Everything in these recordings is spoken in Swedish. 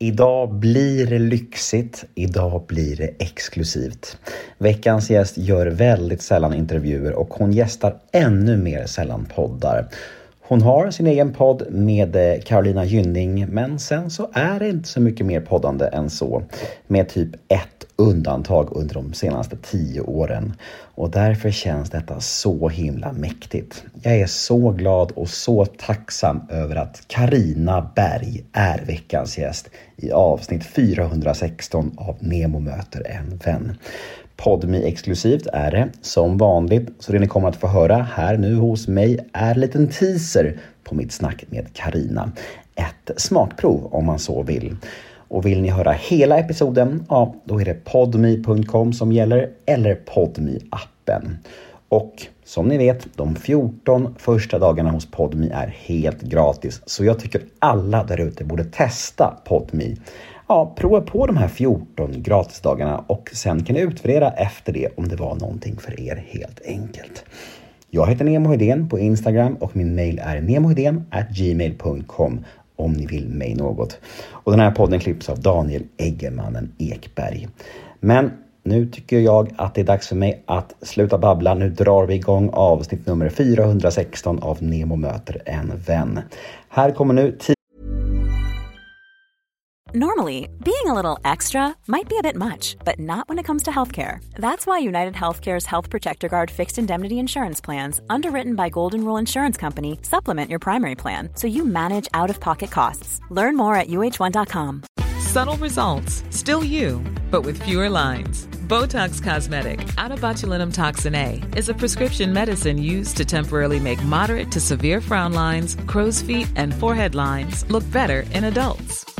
Idag blir det lyxigt, idag blir det exklusivt. Veckans gäst gör väldigt sällan intervjuer och hon gästar ännu mer sällan poddar. Hon har sin egen podd med eh, Carolina Gynning men sen så är det inte så mycket mer poddande än så. Med typ ett undantag under de senaste tio åren. Och därför känns detta så himla mäktigt. Jag är så glad och så tacksam över att Karina Berg är veckans gäst i avsnitt 416 av Nemo möter en vän. Podmi exklusivt är det som vanligt, så det ni kommer att få höra här nu hos mig är en liten teaser på mitt snack med Karina. Ett smakprov om man så vill. Och vill ni höra hela episoden, ja då är det podmi.com som gäller eller podmi appen Och som ni vet, de 14 första dagarna hos Podmi är helt gratis. Så jag tycker alla där ute borde testa Podmi ja, prova på de här 14 gratisdagarna och sen kan ni utvärdera efter det om det var någonting för er helt enkelt. Jag heter Nemo Hedén på Instagram och min mail är gmail.com om ni vill mig något. Och den här podden klipps av Daniel Eggemannen Ekberg. Men nu tycker jag att det är dags för mig att sluta babbla. Nu drar vi igång avsnitt nummer 416 av Nemo möter en vän. Här kommer nu Normally, being a little extra might be a bit much, but not when it comes to healthcare. That's why United Healthcare's Health Protector Guard fixed indemnity insurance plans, underwritten by Golden Rule Insurance Company, supplement your primary plan so you manage out of pocket costs. Learn more at uh1.com. Subtle results, still you, but with fewer lines. Botox Cosmetic, out of botulinum toxin A, is a prescription medicine used to temporarily make moderate to severe frown lines, crow's feet, and forehead lines look better in adults.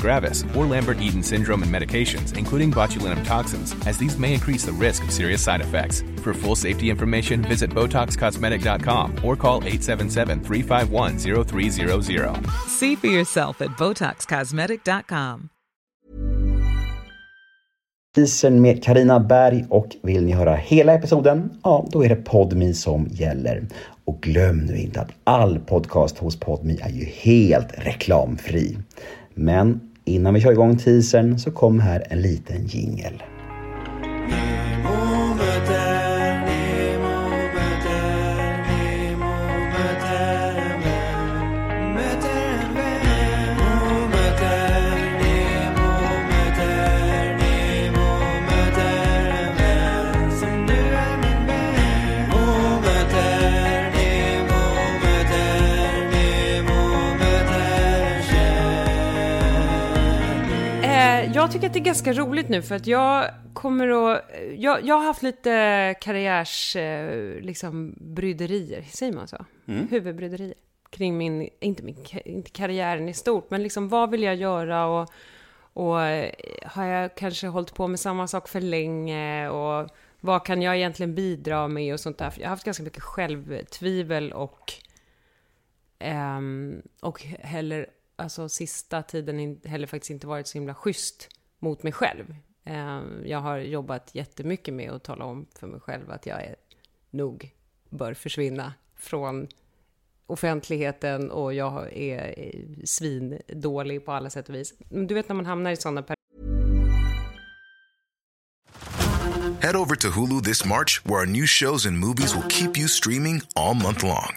gravis, or Lambert-Eaton syndrome and medications, including botulinum toxins, as these may increase the risk of serious side effects. For full safety information, visit BotoxCosmetic.com or call 877-351-0300. See for yourself at BotoxCosmetic.com. Isen med Karina Berg och vill ni höra hela episoden? Ja, då är det Podmi som gäller. Och glöm nu inte att all podcast hos Podmi är ju helt reklamfri. Men Innan vi kör igång teasern så kom här en liten jingel. Jag tycker att det är ganska roligt nu för att jag kommer att... Jag, jag har haft lite karriärs... Eh, liksom bryderier, säger man så? Mm. Huvudbryderier. Kring min, inte min, inte karriären i stort, men liksom vad vill jag göra och, och eh, har jag kanske hållit på med samma sak för länge och vad kan jag egentligen bidra med och sånt där. Jag har haft ganska mycket självtvivel och um, och heller alltså sista tiden heller faktiskt inte varit så himla schysst mot mig själv. Eh, jag har jobbat jättemycket med att tala om för mig själv att jag är, nog bör försvinna från offentligheten och jag är eh, svindålig på alla sätt och vis. Du vet när man hamnar i sådana perioder. Head over to Hulu this March where our new shows and movies will keep you streaming all month long.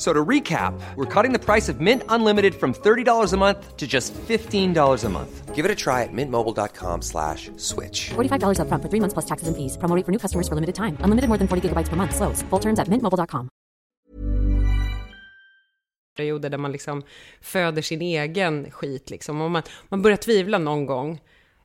So to recap, we're cutting the price of Mint Unlimited from $30 a month to just $15 a month. Give it a try at mintmobile.com slash switch. $45 upfront for three months plus taxes and fees. Promo rate for new customers for limited time. Unlimited more than 40 gigabytes per month. Slows. Full terms at mintmobile.com. perioder där man liksom föder sin egen skit liksom. Och man, man börjar tvivla någon gång.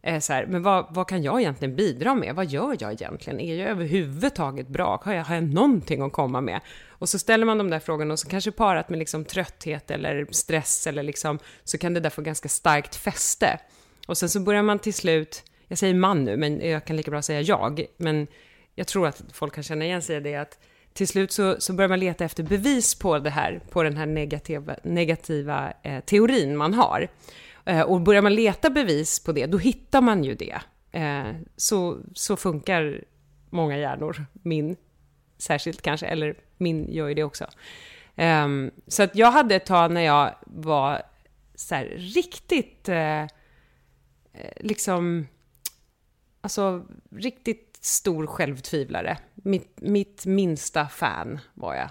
Eh, så här, men vad, vad kan jag egentligen bidra med? Vad gör jag egentligen? Är jag överhuvudtaget bra? Har jag, har jag någonting att komma med? Och så ställer man de där frågorna och så kanske parat med liksom trötthet eller stress eller liksom, så kan det där få ganska starkt fäste. Och sen så börjar man till slut, jag säger man nu, men jag kan lika bra säga jag, men jag tror att folk kan känna igen sig i det, att till slut så, så börjar man leta efter bevis på det här, på den här negativa, negativa eh, teorin man har. Eh, och börjar man leta bevis på det, då hittar man ju det. Eh, så, så funkar många hjärnor, min särskilt kanske, eller min gör ju det också. Um, så att jag hade ett tag när jag var så här, riktigt, eh, eh, liksom, alltså riktigt stor självtvivlare. Mitt, mitt minsta fan var jag.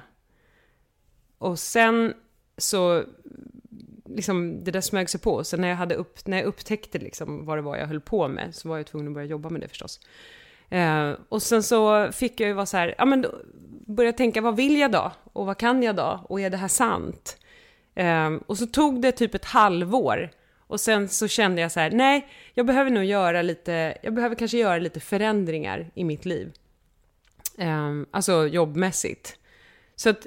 Och sen så, liksom det där smög sig på. Så när jag, hade upp, när jag upptäckte liksom vad det var jag höll på med så var jag tvungen att börja jobba med det förstås. Eh, och sen så fick jag ju vara så här, ja men då, börja tänka vad vill jag då? Och vad kan jag då? Och är det här sant? Eh, och så tog det typ ett halvår. Och sen så kände jag så här, nej, jag behöver nog göra lite, jag behöver kanske göra lite förändringar i mitt liv. Eh, alltså jobbmässigt. Så att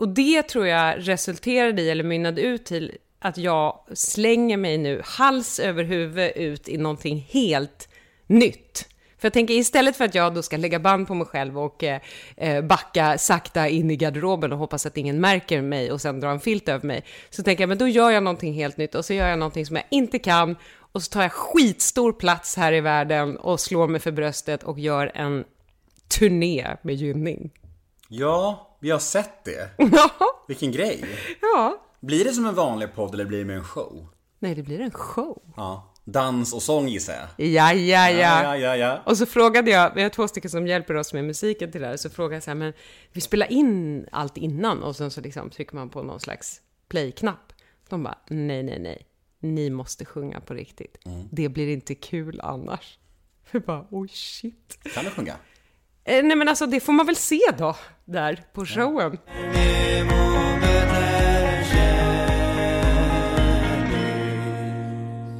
Och det tror jag resulterade i, eller mynnade ut till, att jag slänger mig nu hals över huvud ut i någonting helt nytt. För jag tänker istället för att jag då ska lägga band på mig själv och eh, eh backa sakta in i garderoben och hoppas att ingen märker mig och sen dra en filt över mig, så tänker jag men då gör jag någonting helt nytt och så gör jag någonting som jag inte kan och så tar jag skitstor plats här i världen och slår mig för bröstet och gör en turné med Gynning. Ja, vi har sett det. Ja, Vilken grej. ja. Blir det som en vanlig podd eller blir det mer en show? Nej, det blir en show. Ja. Dans och sång gissar jag. Ja, ja, ja. ja, ja, ja. Och så frågade jag, vi har två stycken som hjälper oss med musiken till det här, så frågade jag så här, men vi spelar in allt innan och sen så liksom trycker man på någon slags play-knapp. De bara, nej, nej, nej, ni måste sjunga på riktigt. Det blir inte kul annars. Vi bara, oj shit. Kan du sjunga? Eh, nej men alltså det får man väl se då, där på showen.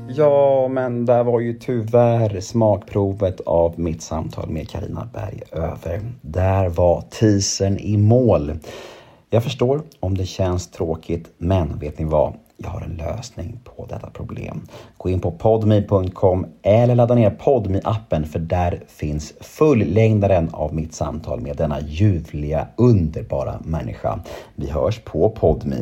Ja, men där var ju tyvärr smakprovet av mitt samtal med Karina Berg över. Där var teasern i mål. Jag förstår om det känns tråkigt, men vet ni vad? Jag har en lösning på detta problem. Gå in på podme.com eller ladda ner podme appen för där finns fullängdaren av mitt samtal med denna ljuvliga, underbara människa. Vi hörs på podme.